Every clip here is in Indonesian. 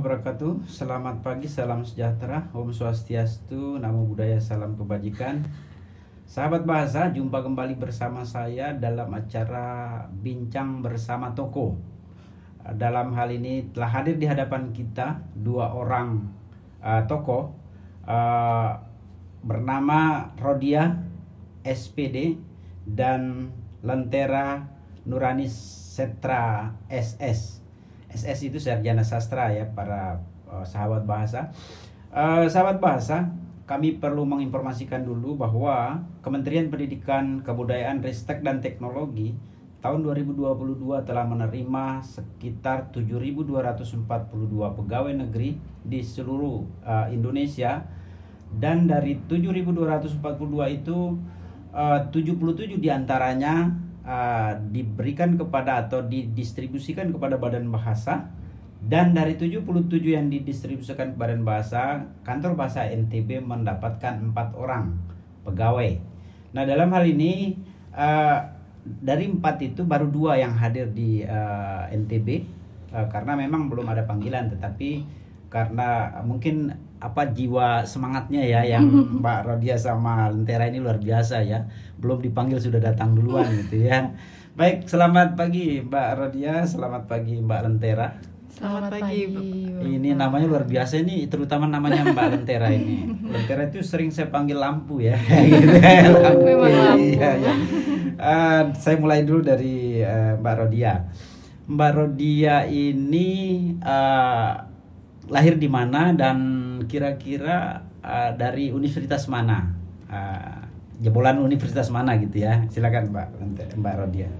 wabarakatuh. Selamat pagi, salam sejahtera, Om Swastiastu, Namo Buddhaya, salam kebajikan. Sahabat bahasa, jumpa kembali bersama saya dalam acara Bincang Bersama Toko. Dalam hal ini telah hadir di hadapan kita dua orang uh, tokoh uh, bernama Rodia SPD dan Lentera Nurani Setra SS. SS itu sarjana sastra ya para uh, sahabat bahasa. Uh, sahabat bahasa, kami perlu menginformasikan dulu bahwa Kementerian Pendidikan, Kebudayaan, Ristek dan Teknologi tahun 2022 telah menerima sekitar 7.242 pegawai negeri di seluruh uh, Indonesia dan dari 7.242 itu uh, 77 di antaranya uh, diberikan kepada atau didistribusikan kepada badan bahasa dan dari 77 yang didistribusikan ke badan bahasa kantor bahasa NTB mendapatkan empat orang pegawai. Nah dalam hal ini uh, dari empat itu baru dua yang hadir di uh, NTB uh, karena memang belum ada panggilan tetapi karena mungkin apa jiwa semangatnya ya yang Mbak Rodia sama Lentera ini luar biasa ya belum dipanggil sudah datang duluan gitu ya baik selamat pagi Mbak Rodia selamat pagi Mbak Lentera Selamat, pagi. Ini namanya luar biasa ini, terutama namanya Mbak Lentera ini. Lentera itu sering saya panggil lampu ya. gitu. lampu. Iya, iya. Uh, saya mulai dulu dari uh, Mbak Rodia. Mbak Rodia ini uh, lahir di mana dan kira-kira uh, dari universitas mana? Uh, jebolan universitas mana gitu ya? Silakan Mbak Mbak Rodia.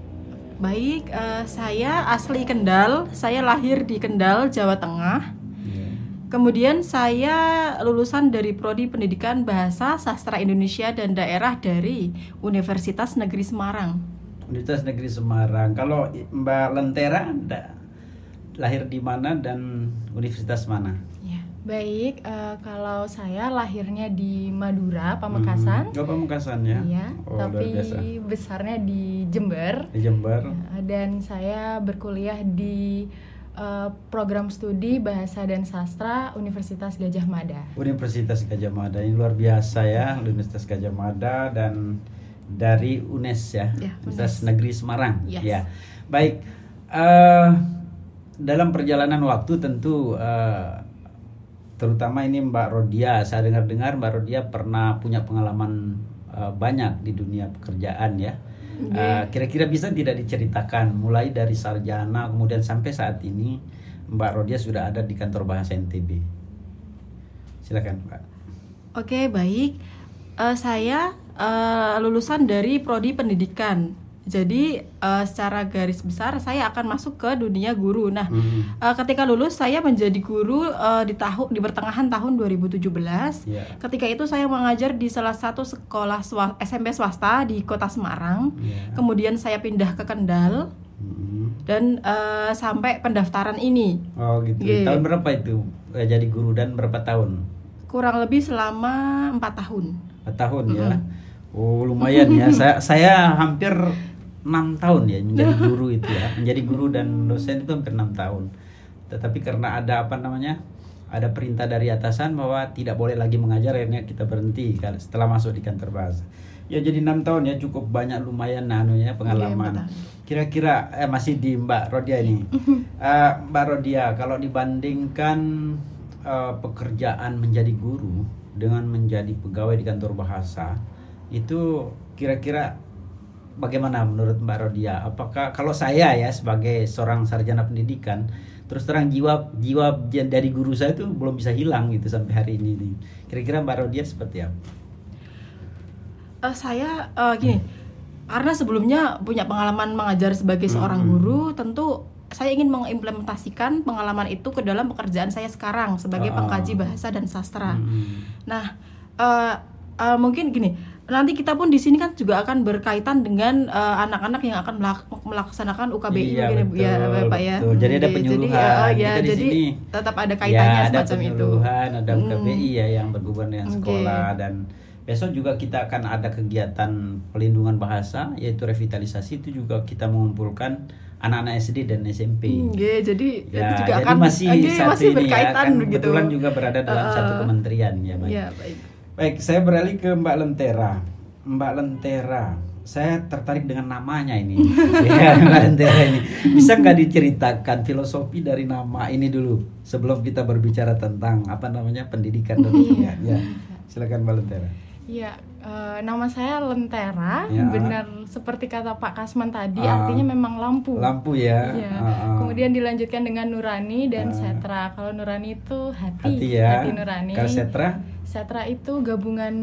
Baik, uh, saya asli Kendal. Saya lahir di Kendal, Jawa Tengah. Yeah. Kemudian saya lulusan dari prodi Pendidikan Bahasa Sastra Indonesia dan Daerah dari Universitas Negeri Semarang. Universitas Negeri Semarang. Kalau Mbak Lentera lahir di mana dan universitas mana? Ya, baik. Uh, kalau saya lahirnya di Madura, Pamekasan. Hmm. Oh, Pamekasan ya. Iya. Oh, tapi besarnya di Jember. Di Jember. Ya, dan saya berkuliah di uh, program studi Bahasa dan Sastra Universitas Gajah Mada. Universitas Gajah Mada ini luar biasa ya, Universitas Gajah Mada dan dari UNES ya, ya Universitas UNES. Negeri Semarang. Yes. Ya. Baik. Uh, dalam perjalanan waktu tentu uh, terutama ini Mbak Rodia. Saya dengar-dengar Mbak Rodia pernah punya pengalaman uh, banyak di dunia pekerjaan ya. Kira uh, kira-kira bisa tidak diceritakan? Mulai dari sarjana kemudian sampai saat ini Mbak Rodia sudah ada di kantor bahasa NTB silakan Mbak. Oke baik. Uh, saya uh, lulusan dari prodi pendidikan jadi uh, secara garis besar saya akan masuk ke dunia guru. Nah, hmm. uh, ketika lulus saya menjadi guru uh, di tahun di pertengahan tahun 2017. Yeah. Ketika itu saya mengajar di salah satu sekolah swa, SMP swasta di Kota Semarang. Yeah. Kemudian saya pindah ke Kendal. Hmm. Dan uh, sampai pendaftaran ini. Oh gitu. Yeah. Tahun berapa itu jadi guru dan berapa tahun? Kurang lebih selama empat tahun. Empat tahun mm -hmm. ya. Oh lumayan ya. saya saya hampir enam tahun ya menjadi guru itu ya. Menjadi guru dan dosen itu hampir enam tahun. Tetapi karena ada apa namanya ada perintah dari atasan bahwa tidak boleh lagi mengajar akhirnya kita berhenti setelah masuk di kantor bahasa. Ya jadi enam tahun ya cukup banyak lumayan nanunya pengalaman. kira-kira eh, masih di Mbak Rodia ini. Uh, Mbak Rodia kalau dibandingkan uh, pekerjaan menjadi guru dengan menjadi pegawai di kantor bahasa itu kira-kira bagaimana menurut Mbak Rodia? Apakah kalau saya ya sebagai seorang sarjana pendidikan terus terang jiwa jiwa dari guru saya itu belum bisa hilang gitu sampai hari ini. Kira-kira Mbak Rodia seperti apa? Uh, saya uh, gini, hmm. karena sebelumnya punya pengalaman mengajar sebagai seorang hmm. guru, tentu saya ingin mengimplementasikan pengalaman itu ke dalam pekerjaan saya sekarang sebagai oh. pengkaji bahasa dan sastra. Hmm. Nah, uh, uh, mungkin gini nanti kita pun di sini kan juga akan berkaitan dengan eh, anak-anak uh, yang akan melaksanakan UKBI iya, mungkin betul, ya Bapak ya. Betul. Jadi ada penyuluhan. Jadi, uh, ya, jadi sini, tetap ada kaitannya ya, ada semacam itu. Ada UKBI hmm. ya yang berhubungan dengan sekolah okay. dan besok juga kita akan ada kegiatan pelindungan bahasa yaitu revitalisasi itu juga kita mengumpulkan anak-anak SD dan SMP. Hmm, yeah, jadi Ya, itu juga jadi akan masih okay, satu masih ini berkaitan ya, kan begitu. kebetulan juga berada dalam Uh, satu kementerian ya, baik. Iya, baik. Baik, saya beralih ke Mbak Lentera. Mbak Lentera, saya tertarik dengan namanya ini. ya, Mbak Lentera ini. Bisa nggak diceritakan filosofi dari nama ini dulu sebelum kita berbicara tentang apa namanya pendidikan dan pendidikan? ya, silakan Mbak Lentera. Iya, eh, nama saya Lentera, Ya. benar seperti kata Pak Kasman tadi, Ah. artinya memang lampu. Lampu ya. Ah, ah. Kemudian dilanjutkan dengan Nurani dan. Setra. Kalau Nurani itu hati, hati ya. hati Nurani. Kalau Setra? Setra itu gabungan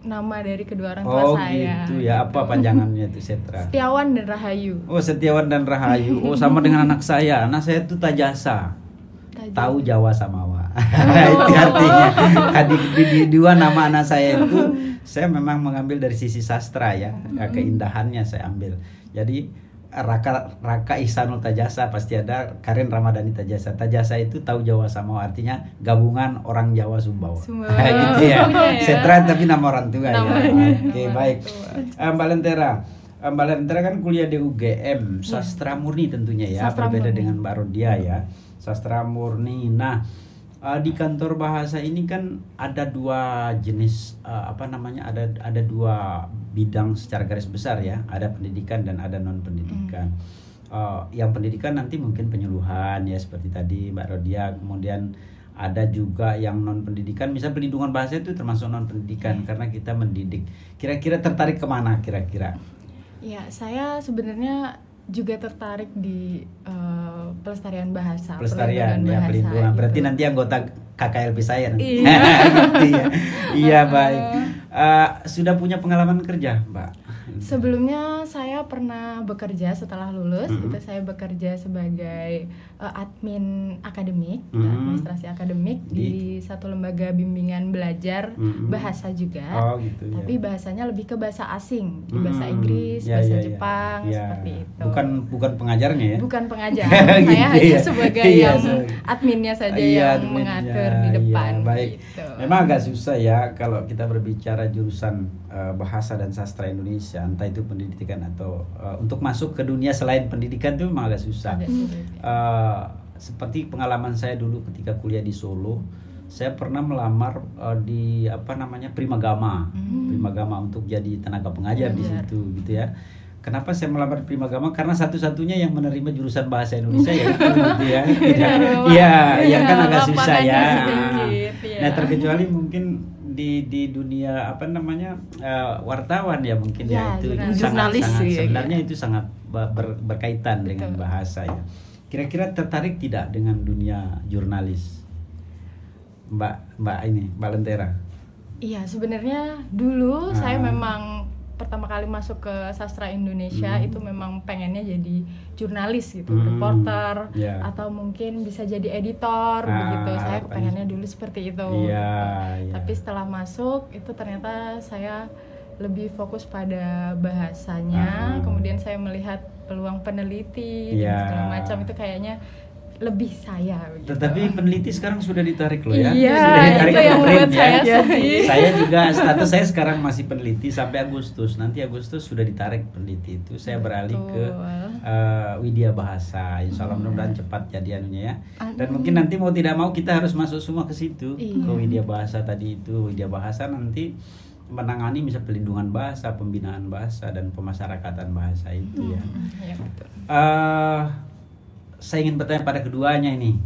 nama dari kedua orang tua Oh saya. gitu ya. Apa panjangannya itu Setra? Setiawan dan Rahayu. Oh Setiawan dan Rahayu. Oh sama dengan anak saya. Anak saya itu Tajasa. Tahu Jawa Samawa. itu artinya. Di, di, di dua nama anak saya itu saya memang mengambil dari sisi sastra. Ya, Keindahannya saya ambil. Jadi Raka Raka Ihsanul Tajasa pasti ada Karin Ramadhani Tajasa. Tajasa itu tahu Jawa Samawa artinya gabungan orang Jawa Sumbawa. Sumbawa. gitu ya. Ya. Setra tapi nama orang tua ya. Namanya. Oke, baik. Eh, Mbak Lentera, Eh, Mbak Lentera kan kuliah di UGM, sastra murni tentunya ya, Sastra berbeda murni. dengan Mbak Rodia ya, sastra murni. Nah, eh, di kantor bahasa ini kan ada dua jenis eh, apa namanya, ada ada dua bidang secara garis besar ya, ada pendidikan dan ada non pendidikan. Eh, yang pendidikan nanti mungkin penyuluhan ya seperti tadi Mbak Rodia, kemudian ada juga yang non pendidikan, misal pelindungan bahasa itu termasuk non pendidikan karena kita mendidik. Kira-kira tertarik ke mana kira-kira? Ya, saya sebenarnya juga tertarik di eh, pelestarian bahasa. pelestarian ya bahasa, pelindungan berarti gitu. nanti anggota KKLP saya nanti Iya. Gitu ya. iya baik Eh, sudah punya pengalaman kerja mbak Sebelumnya saya pernah bekerja setelah lulus, Mhm. itu saya bekerja sebagai eh, admin akademik, Mhm. administrasi akademik di, satu lembaga bimbingan belajar Mhm. bahasa juga. oh gitu ya Tapi bahasanya lebih ke bahasa asing, di bahasa Hmm, Inggris, ya, bahasa ya, ya. Jepang, Ya. seperti itu. bukan bukan pengajarnya ya Bukan pengajar, Gitu saya hanya ya. sebagai Iya, yang adminnya saja Iya, yang adminnya. mengatur di Iya, depan. baik. gitu. Memang agak susah ya kalau kita berbicara jurusan eh, bahasa dan sastra Indonesia, entah itu pendidikan atau eh, untuk masuk ke dunia selain pendidikan itu memang agak susah. Eh, seperti pengalaman saya dulu ketika kuliah di Solo, saya pernah melamar eh, di apa namanya Primagama, Hmm. Primagama untuk jadi tenaga pengajar di Pengajar. situ, gitu ya. Kenapa saya melamar Primagama? Karena satu-satunya yang menerima jurusan bahasa Indonesia ya itu, gitu ya. Benar. Iya, ya kan Iya, agak susah ya. sedikit, iya. Nah, terkecuali mungkin di di dunia apa namanya eh, wartawan ya mungkin ya, Ya, itu jurnalis. sangat, Jurnalis sangat ya, sebenarnya itu sangat ba- ber- berkaitan dengan Betul. bahasa ya. Kira-kira tertarik tidak dengan dunia jurnalis? Mbak Mbak ini, Mbak Lentera. Iya, sebenarnya dulu saya Ah. memang pertama kali masuk ke sastra Indonesia Hmm. itu memang pengennya jadi jurnalis gitu, Hmm, reporter ya. atau mungkin bisa jadi editor Ah, begitu. Saya harapannya pengennya dulu seperti itu. Iya, iya. Tapi setelah masuk itu ternyata saya lebih fokus pada bahasanya, Ah. kemudian saya melihat peluang peneliti Iya. dan segala macam itu kayaknya lebih saya begitu. Tetapi peneliti sekarang sudah ditarik loh ya. Iya, sudah ditarik itu yang membuat ya. saya Iya. sedih. saya juga status saya sekarang masih peneliti sampai Agustus. Nanti Agustus sudah ditarik peneliti itu. Saya beralih ke eh, Widya Bahasa. Insya Allah mudah-mudahan cepat jadi anunya ya. Dan Amin. mungkin nanti mau tidak mau kita harus masuk semua ke situ Iya. ke Widya Bahasa tadi itu. Widya Bahasa nanti menangani misal pelindungan bahasa, pembinaan bahasa dan pemasyarakatan bahasa itu ya. Iya, betul. Eh, saya ingin bertanya pada keduanya ini.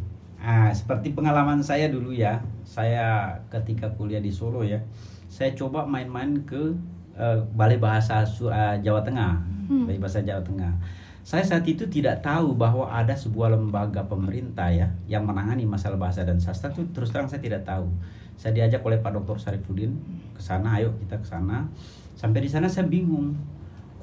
Ah, seperti pengalaman saya dulu ya, saya ketika kuliah di Solo ya, saya coba main-main ke eh, Balai Bahasa eh, Jawa Tengah, Balai Bahasa Jawa Tengah. Saya saat itu tidak tahu bahwa ada sebuah lembaga pemerintah ya yang menangani masalah bahasa dan sastra itu terus terang saya tidak tahu. Saya diajak oleh Pak Dr. Sarifudin ke sana, ayo kita ke sana. Sampai di sana saya bingung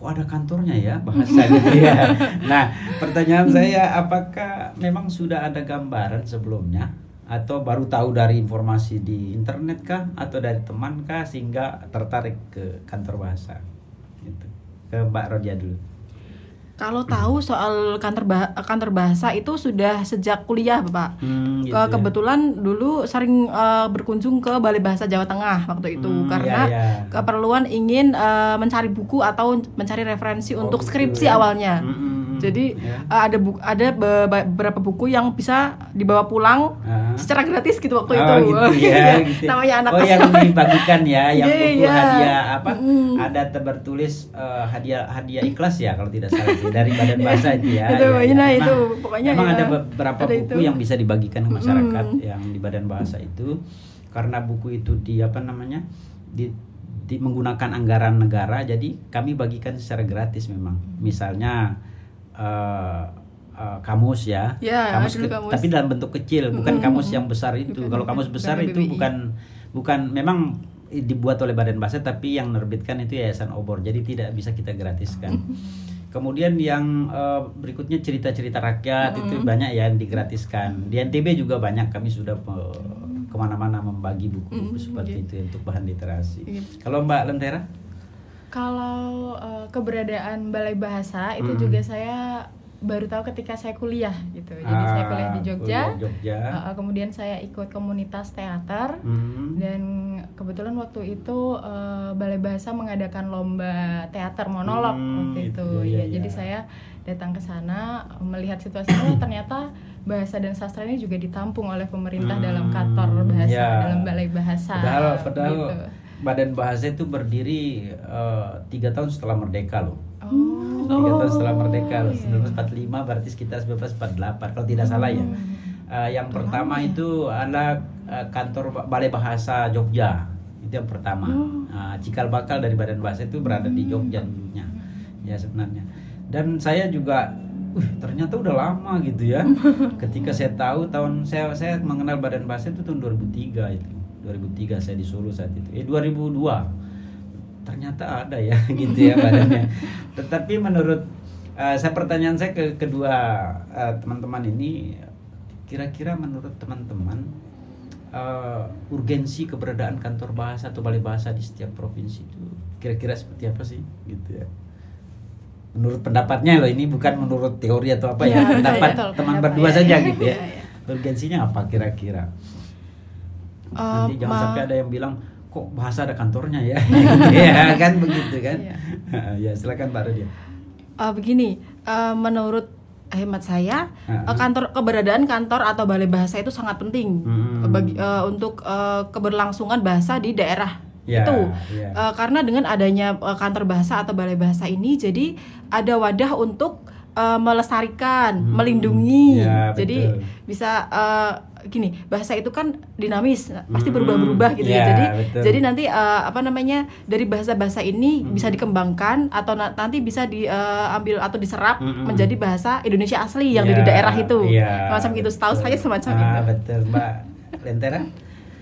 kok ada kantornya ya bahasa ya. Nah, pertanyaan saya apakah memang sudah ada gambaran sebelumnya atau baru tahu dari informasi di internet kah atau dari teman kah sehingga tertarik ke kantor bahasa? Gitu. Ke Mbak Rodia dulu. Kalau tahu soal kantor bah- kantor bahasa itu sudah sejak kuliah, Bapak. Hmm, gitu Ke- ya. kebetulan dulu sering eh, berkunjung ke Balai Bahasa Jawa Tengah waktu itu Hmm, karena iya, iya. keperluan ingin eh, mencari buku atau mencari referensi Oh, untuk gitu skripsi ya. awalnya. Hmm, hmm. Jadi ya. uh, ada buku, ada be- be- beberapa buku yang bisa dibawa pulang Ah. secara gratis gitu waktu Oh, itu. gitu ya, Iya, gitu. Namanya anak Oh, yang dibagikan ya, yang Iya, buku iya. hadiah apa? Mm. Ada terbertulis eh, hadiah hadiah ikhlas ya kalau tidak salah sih, dari Badan Bahasa itu ya. Itu, ya, ya. nah, itu, pokoknya memang ya. ada beberapa Ada buku itu. yang bisa dibagikan ke masyarakat Mm. yang di Badan Bahasa itu karena buku itu di apa namanya? di di menggunakan anggaran negara jadi kami bagikan secara gratis memang. Misalnya eh, kamus ya, Ya, kamus, ke- kamus. tapi dalam bentuk kecil, bukan Mm-mm. kamus yang besar itu. Bukan, Kalau kamus bukan besar itu BBI. bukan bukan memang dibuat oleh Badan Bahasa tapi yang menerbitkan itu Yayasan Obor. Jadi tidak bisa kita gratiskan. Kemudian yang eh, berikutnya cerita-cerita rakyat itu banyak ya yang digratiskan. Di NTB juga banyak kami sudah eh, ke mana-mana membagi buku-buku Mm, seperti iya. itu untuk bahan literasi. Iya. Kalau Mbak Lentera? Kalau eh, keberadaan Balai Bahasa itu Mm. juga saya baru tahu ketika saya kuliah gitu. Jadi saya kuliah di Ah, Jogja. kuliah Jogja. Eh, kemudian saya ikut komunitas teater. Hmm. Dan kebetulan waktu itu eh, Balai Bahasa mengadakan lomba teater monolog Hmm, waktu gitu, itu. iya, ya, iya. jadi saya datang ke sana melihat situasinya ternyata bahasa dan sastra ini juga ditampung oleh pemerintah Hmm, dalam kantor bahasa, ya. dalam Balai Bahasa. Padahal, padahal gitu. Badan Bahasa itu berdiri eh, tiga tahun setelah merdeka loh. Oh. Tiga tahun setelah merdeka loh. iya. 1945 berarti sekitar 1948 kalau tidak salah ya. Eh, yang pertama itu adalah eh, kantor Ba- Balai Bahasa Jogja. Itu yang pertama. Nah, cikal bakal dari Badan Bahasa itu berada di Jogja dulunya. Ya sebenarnya. Dan saya juga uh, ternyata udah lama gitu ya. Ketika saya tahu tahun saya saya mengenal Badan Bahasa itu tahun 2003 itu. 2003 saya di Solo saat itu. Eh 2002 ternyata ada ya gitu ya badannya. Tetapi menurut eh, saya pertanyaan saya ke kedua eh, teman-teman ini kira-kira menurut teman-teman eh, urgensi keberadaan kantor bahasa atau balai bahasa di setiap provinsi itu kira-kira seperti apa sih gitu ya. Menurut pendapatnya loh ini bukan menurut teori atau apa ya, Iya, pendapat betul, teman berdua ya, saja ya. gitu ya. Iya, iya. Urgensinya apa kira-kira? Eh, Nanti jangan sampai ada yang bilang kok bahasa ada kantornya ya, ya kan begitu kan? Iya. ya silakan Pak Rodia. Eh, begini, eh, menurut hemat saya eh, kantor keberadaan kantor atau balai bahasa itu sangat penting Hmm. bagi eh, untuk eh, keberlangsungan bahasa di daerah Ya, itu ya. Eh, karena dengan adanya eh, kantor bahasa atau balai bahasa ini jadi ada wadah untuk eh, melestarikan, Hmm. melindungi. Ya, jadi betul. bisa eh, gini bahasa itu kan dinamis, pasti Hmm. berubah-berubah gitu ya. Ya, Jadi betul. jadi nanti eh, apa namanya dari bahasa-bahasa ini Hmm. bisa dikembangkan atau na- nanti bisa diambil atau diserap Mm-mm. menjadi bahasa Indonesia asli yang Ya, dari daerah itu. ya, Macam gitu. Setahu betul. saya semacam ah, itu. betul Mbak Lentera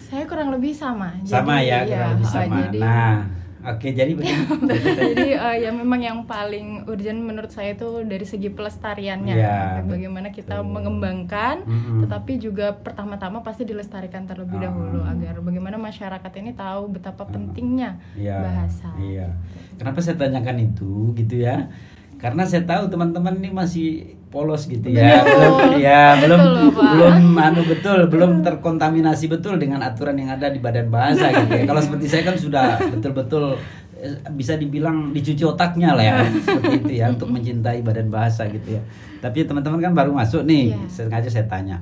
Saya kurang lebih sama. sama Jadi, ya iya, kurang lebih eh, sama. Jadi, Nah, oke jadi begini. jadi eh, ya memang yang paling urgent menurut saya itu dari segi pelestariannya. Ya, Bagaimana kita betul. mengembangkan, Mm-mm. tetapi juga pertama-tama pasti dilestarikan terlebih Ah. dahulu agar bagaimana masyarakat ini tahu betapa pentingnya Iya, bahasa. Iya. Kenapa saya tanyakan itu gitu ya? Karena saya tahu teman-teman ini masih polos gitu ya. Betul. Belum ya, Betul belum loh, Pak. belum anu betul, belum terkontaminasi betul dengan aturan yang ada di Badan Bahasa gitu ya. Kalau seperti saya kan sudah betul-betul eh, bisa dibilang dicuci otaknya lah ya seperti itu ya untuk mencintai Badan Bahasa gitu ya. Tapi teman-teman kan baru masuk nih, Iya. sengaja saya tanya.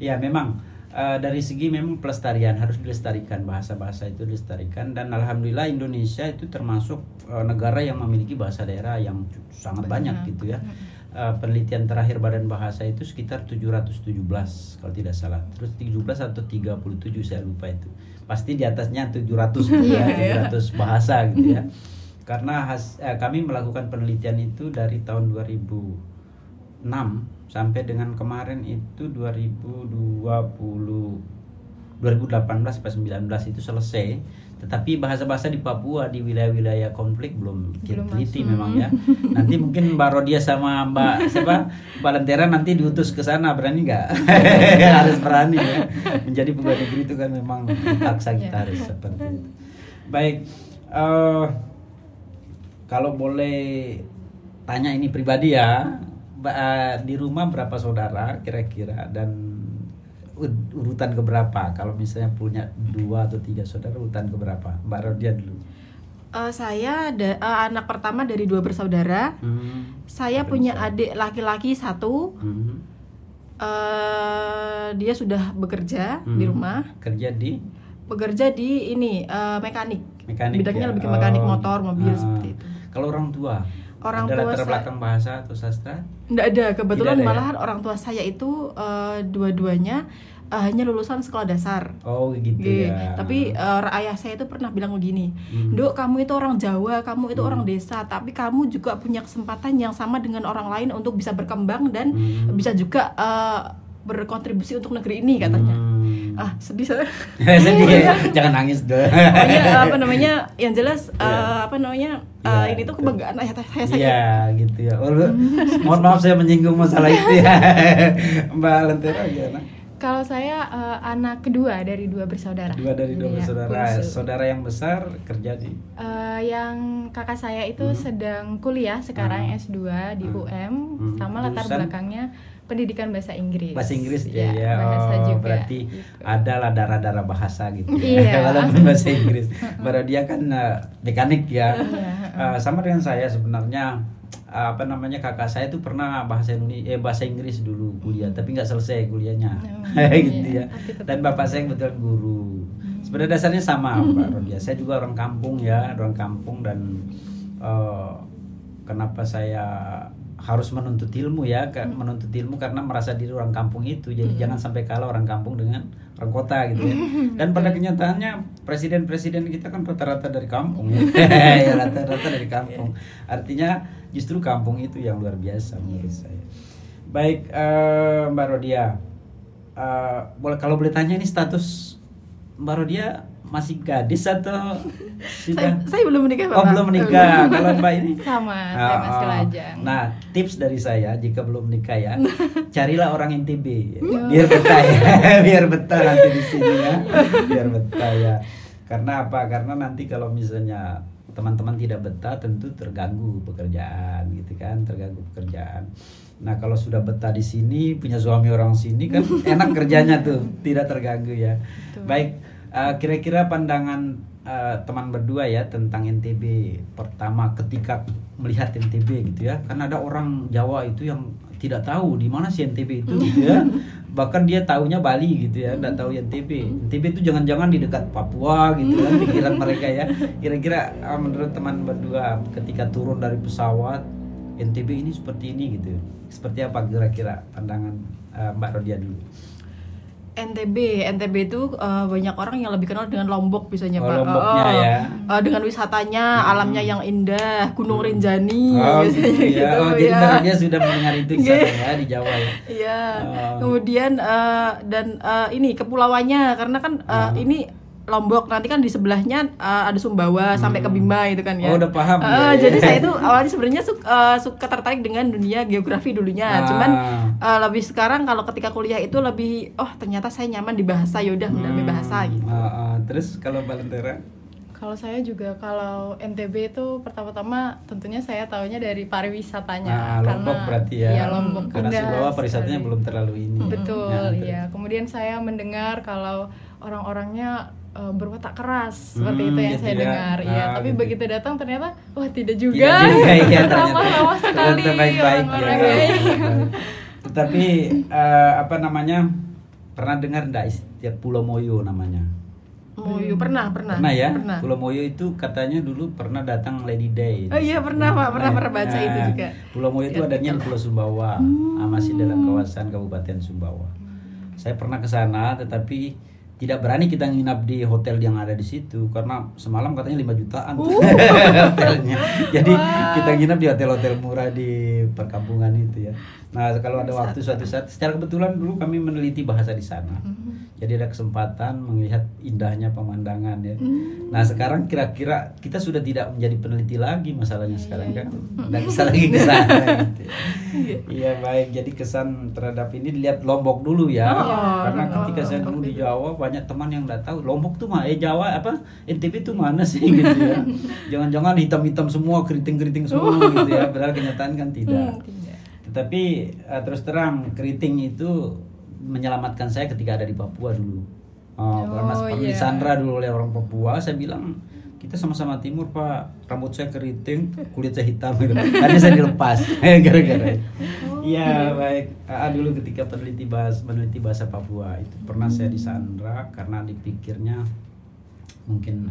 Ya memang eh, dari segi memang pelestarian harus dilestarikan bahasa-bahasa itu dilestarikan dan alhamdulillah Indonesia itu termasuk eh, negara yang memiliki bahasa daerah yang sangat banyak Banyak. gitu ya. Eh, penelitian terakhir Badan Bahasa itu sekitar 717 kalau tidak salah. Terus 17 atau 37 saya lupa itu. Pasti di atasnya 700 gitu ya, 700 bahasa gitu ya. Karena has- eh, kami melakukan penelitian itu dari tahun 2006 sampai dengan kemarin itu 2020 2018 sampai 19 itu selesai. Tetapi bahasa-bahasa di Papua di wilayah-wilayah konflik belum kita Belum teliti masuk. memang ya. Nanti mungkin Mbak Rodia sama Mbak siapa Mbak Lentera nanti diutus ke sana berani nggak? harus berani ya. Menjadi pegawai negeri itu kan memang dipaksa kita Ya. harus seperti itu. Baik, eh, kalau boleh tanya ini pribadi ya, eh, di rumah berapa saudara kira-kira dan urutan keberapa? Kalau misalnya punya dua atau tiga saudara urutan keberapa? Mbak Rodia dulu. Uh, saya ada uh, anak pertama dari dua bersaudara. Hmm. Saya punya adik laki-laki satu. Hmm. Uh, dia sudah bekerja hmm. di rumah. Kerja di? Bekerja di ini uh, mekanik. Mekanik. Bidangnya ya? lebih ke mekanik oh. motor, mobil uh, seperti itu. Kalau orang tua? Orang ada tua latar belakang bahasa atau sastra? Tidak ada. Kebetulan ada, ya? malahan ya? orang tua saya itu uh, dua-duanya uh, hanya lulusan sekolah dasar. Oh gitu G. ya. Tapi uh, ayah saya itu pernah bilang begini, hmm. Dok kamu itu orang Jawa, kamu itu hmm. orang desa, tapi kamu juga punya kesempatan yang sama dengan orang lain untuk bisa berkembang dan hmm. bisa juga uh, berkontribusi untuk negeri ini katanya. Hmm. Ah sedih saya. sedih ya. Jangan nangis dong. Pokoknya apa namanya yang jelas yeah. uh, apa namanya uh, yeah, ini tuh kebanggaan ayah saya. Iya gitu ya. Oh, mohon maaf saya menyinggung masalah itu ya. Mbak Lentera gimana? Kalau saya uh, anak kedua dari dua bersaudara. Dua dari dua ya, bersaudara. Saudara yang besar kerja di? Uh, yang kakak saya itu hmm. sedang kuliah sekarang hmm. S2 di hmm. UM, hmm. sama latar Lulusan? belakangnya pendidikan bahasa Inggris. Bahasa Inggris ya, ya. Bahasa oh, juga. Berarti gitu. adalah darah-darah bahasa gitu. Ya. Iya. Walaupun bahasa Inggris. Baru dia kan uh, mekanik ya. uh, sama dengan saya sebenarnya apa namanya kakak saya tuh pernah bahasa Indonesia eh, bahasa Inggris dulu kuliah tapi nggak selesai kuliahnya oh, gitu iya. ya dan bapak saya kebetulan guru hmm. sebenarnya dasarnya sama Pak Rodia saya juga orang kampung ya orang kampung dan uh, kenapa saya harus menuntut ilmu ya hmm. menuntut ilmu karena merasa diri orang kampung itu jadi hmm. jangan sampai kalah orang kampung dengan orang kota gitu ya. Dan pada kenyataannya presiden-presiden kita kan rata-rata dari kampung. Ya, rata-rata dari kampung. Artinya justru kampung itu yang luar biasa menurut saya. Baik uh, Mbak Rodia. Uh, kalau boleh tanya ini status Mbak Rodia masih gadis atau sudah? Saya, saya belum menikah, Pak. Oh, belum menikah. Kalau Mbak ini sama, oh, saya masih lajang. Nah, tips dari saya jika belum menikah ya, carilah orang NTB ya. biar betah ya, biar betah nanti di sini ya. Biar betah ya. Karena apa? Karena nanti kalau misalnya teman-teman tidak betah tentu terganggu pekerjaan gitu kan, terganggu pekerjaan. Nah, kalau sudah betah di sini, punya suami orang sini kan enak kerjanya tuh, tidak terganggu ya. Betul. Baik eh, kira-kira pandangan uh, teman berdua ya tentang NTB pertama ketika melihat NTB gitu ya. Karena ada orang Jawa itu yang tidak tahu di mana sih NTB itu gitu ya. Bahkan dia tahunya Bali gitu ya tidak tahu NTB NTB itu jangan-jangan di dekat Papua gitu kan pikiran mereka ya. Kira-kira uh, menurut teman berdua ketika turun dari pesawat NTB ini seperti ini gitu seperti apa kira-kira pandangan uh, Mbak Rodia dulu NTB, NTB itu uh, banyak orang yang lebih kenal dengan Lombok biasanya oh, Pak. Lomboknya uh, ya. Uh, dengan wisatanya, hmm. alamnya yang indah, Gunung hmm. Rinjani oh, biasanya gitu. Ya. gitu oh, jadi ya. dia sudah mendengar itu ya di Jawa ya. Iya. Oh. Kemudian uh, dan uh, ini kepulauannya karena kan uh, hmm. ini Lombok nanti kan di sebelahnya uh, ada Sumbawa hmm. sampai ke Bima itu kan ya. Oh udah paham. Uh, ya, jadi saya itu awalnya sebenarnya suka, uh, suka tertarik dengan dunia geografi dulunya. Ah. Cuman uh, lebih sekarang kalau ketika kuliah itu lebih oh ternyata saya nyaman di bahasa yaudah hmm. mendalami bahasa gitu. Uh, uh, terus kalau Balentera? Kalau saya juga kalau NTB itu pertama-tama tentunya saya tahunya dari pariwisatanya nah, karena Lombok berarti ya. Iya, Lombok. Karena Sumbawa pariwisatanya belum terlalu ini. Betul, ya. ya. Kemudian saya mendengar kalau orang-orangnya uh, berwatak keras. Seperti itu yang gitu saya ya. dengar. Ya ah, tapi gitu. begitu datang ternyata wah tidak juga, ya, ramah-ramah sekali baik-baik ya, tetapi uh, apa namanya pernah dengar enggak istilah Pulau Moyo namanya? Moyo pernah pernah. Pernah ya? Pernah. Pulau Moyo itu katanya dulu pernah datang Lady Day. Oh iya pernah pak. Pernah pernah baca nah, itu juga. Pulau Moyo itu adanya di Pulau Sumbawa. Hmm. masih dalam kawasan Kabupaten Sumbawa. Saya pernah ke sana tetapi tidak berani kita nginap di hotel yang ada di situ karena semalam katanya 5 jutaan uh. hotelnya. Jadi wow. kita nginap di hotel-hotel murah di perkampungan itu ya. Nah, kalau ada waktu suatu saat secara kebetulan dulu kami meneliti bahasa di sana. Mm -hmm jadi ada kesempatan melihat indahnya pemandangan ya. Hmm. Nah sekarang kira-kira kita sudah tidak menjadi peneliti lagi masalahnya yeah, sekarang kan, tidak bisa lagi ke sana. gitu. Iya yeah. baik. Jadi kesan terhadap ini dilihat Lombok dulu ya, oh, karena oh, ketika saya dulu di Jawa banyak teman yang nggak tahu Lombok tuh mana, eh Jawa apa NTB tuh mana sih gitu ya. Jangan-jangan hitam-hitam semua, keriting-keriting semua gitu ya. Padahal kenyataan kan tidak. Hmm, tidak. Tetapi uh, terus terang keriting itu menyelamatkan saya ketika ada di Papua dulu. Oh, oh karena seperti yeah. Sandra dulu oleh orang Papua, saya bilang kita sama-sama timur pak. Rambut saya keriting kulit saya hitam gitu. Tadi saya dilepas gara-gara. Iya baik. Ah, dulu ketika peneliti bahas meneliti bahasa Papua itu pernah saya disandra karena dipikirnya mungkin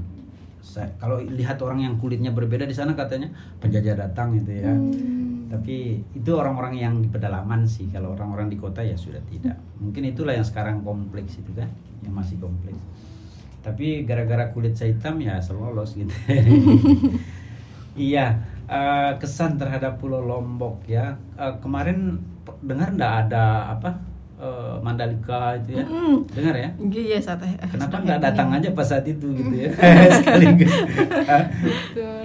saya, kalau lihat orang yang kulitnya berbeda di sana katanya penjajah datang gitu ya. Hmm. tapi itu orang-orang yang di pedalaman sih. Kalau orang-orang di kota ya sudah tidak. Mungkin itulah yang sekarang kompleks itu kan yang masih kompleks tapi gara-gara kulit saya hitam ya selalu lolos gitu. Iya uh, kesan terhadap Pulau Lombok ya. Uh, kemarin dengar ndak ada apa uh, Mandalika itu ya? Mm. dengar ya? Iya saat kenapa nggak datang aja pas saat itu gitu ya? Sekaligus.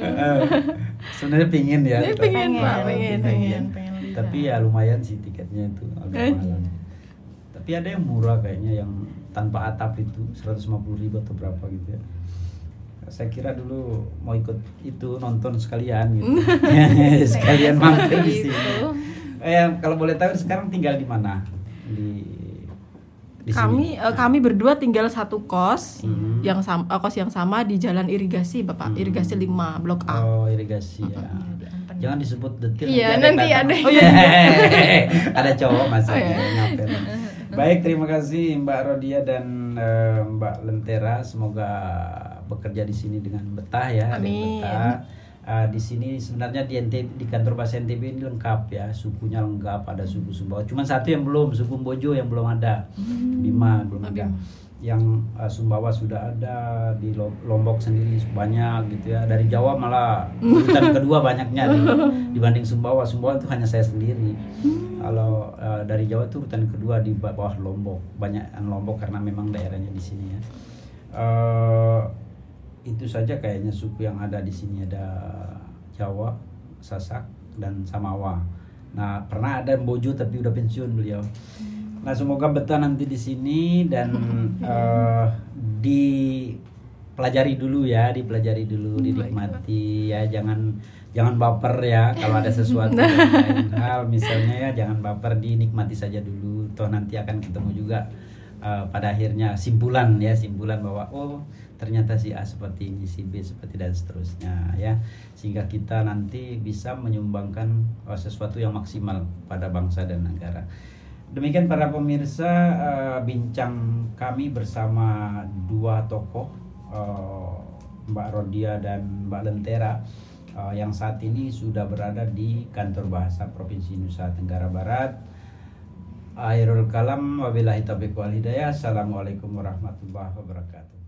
Uh, sebenarnya pingin ya pengen, pengen, pengen, pengen, pengen, tapi ya lumayan sih tiketnya itu agak mahal. Tapi ada yang murah kayaknya yang tanpa atap itu 150 ribu atau berapa gitu ya. Saya kira dulu mau ikut itu nonton sekalian gitu. Sekalian mampir di sini. eh, kalau boleh tahu sekarang tinggal di mana? Di, di kami uh, kami berdua tinggal satu kos hmm. yang sama uh, kos yang sama di jalan irigasi bapak. Hmm. irigasi 5 blok A. Oh irigasi ya jangan disebut detil iya nanti ada, oh, iya. ada cowok masih oh, iya. ngapain Baik, terima kasih Mbak Rodia dan uh, Mbak Lentera. Semoga bekerja di sini dengan betah ya. Amin. Betah. Uh, di sini sebenarnya di NTB, di kantor bahasa NTB ini lengkap ya, sukunya lengkap, ada suku Sumbawa. Cuma satu yang belum, suku Bojo yang belum ada. Hmm. Bima belum ada yang uh, Sumbawa sudah ada di Lombok sendiri banyak gitu ya. Dari Jawa malah urutan kedua banyaknya di, dibanding Sumbawa. Sumbawa itu hanya saya sendiri. Kalau uh, dari Jawa itu urutan kedua di bawah Lombok. Banyak Lombok karena memang daerahnya di sini ya. Uh, itu saja kayaknya suku yang ada di sini. Ada Jawa Sasak dan Samawa. Nah pernah ada Bojo tapi udah pensiun beliau Nah semoga betah nanti di sini dan uh, dipelajari dulu ya, dipelajari dulu, dinikmati ya, jangan jangan baper ya kalau ada sesuatu lain hal. Misalnya ya jangan baper dinikmati saja dulu, toh nanti akan ketemu juga uh, pada akhirnya simpulan ya simpulan bahwa oh ternyata si A seperti ini si B seperti dan seterusnya ya. Sehingga kita nanti bisa menyumbangkan uh, sesuatu yang maksimal pada bangsa dan negara. Demikian para pemirsa uh, bincang kami bersama dua tokoh uh, Mbak Rodia dan Mbak Lentera uh, yang saat ini sudah berada di kantor bahasa Provinsi Nusa Tenggara Barat. Airul kalam wabillahi taufiq wal hidayah. Assalamualaikum warahmatullahi wabarakatuh.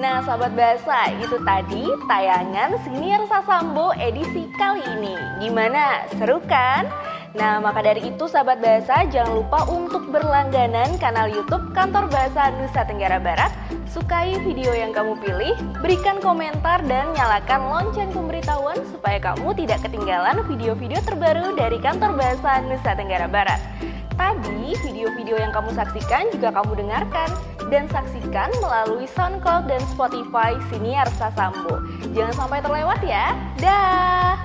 Nah, sahabat bahasa, itu tadi tayangan Senior Sasambo edisi kali ini. Gimana? Seru kan? Nah, maka dari itu sahabat bahasa jangan lupa untuk berlangganan kanal YouTube Kantor Bahasa Nusa Tenggara Barat, sukai video yang kamu pilih, berikan komentar dan nyalakan lonceng pemberitahuan supaya kamu tidak ketinggalan video-video terbaru dari Kantor Bahasa Nusa Tenggara Barat. Tadi video-video yang kamu saksikan juga kamu dengarkan dan saksikan melalui SoundCloud dan Spotify Siniar Sasambo. Jangan sampai terlewat ya. Dah.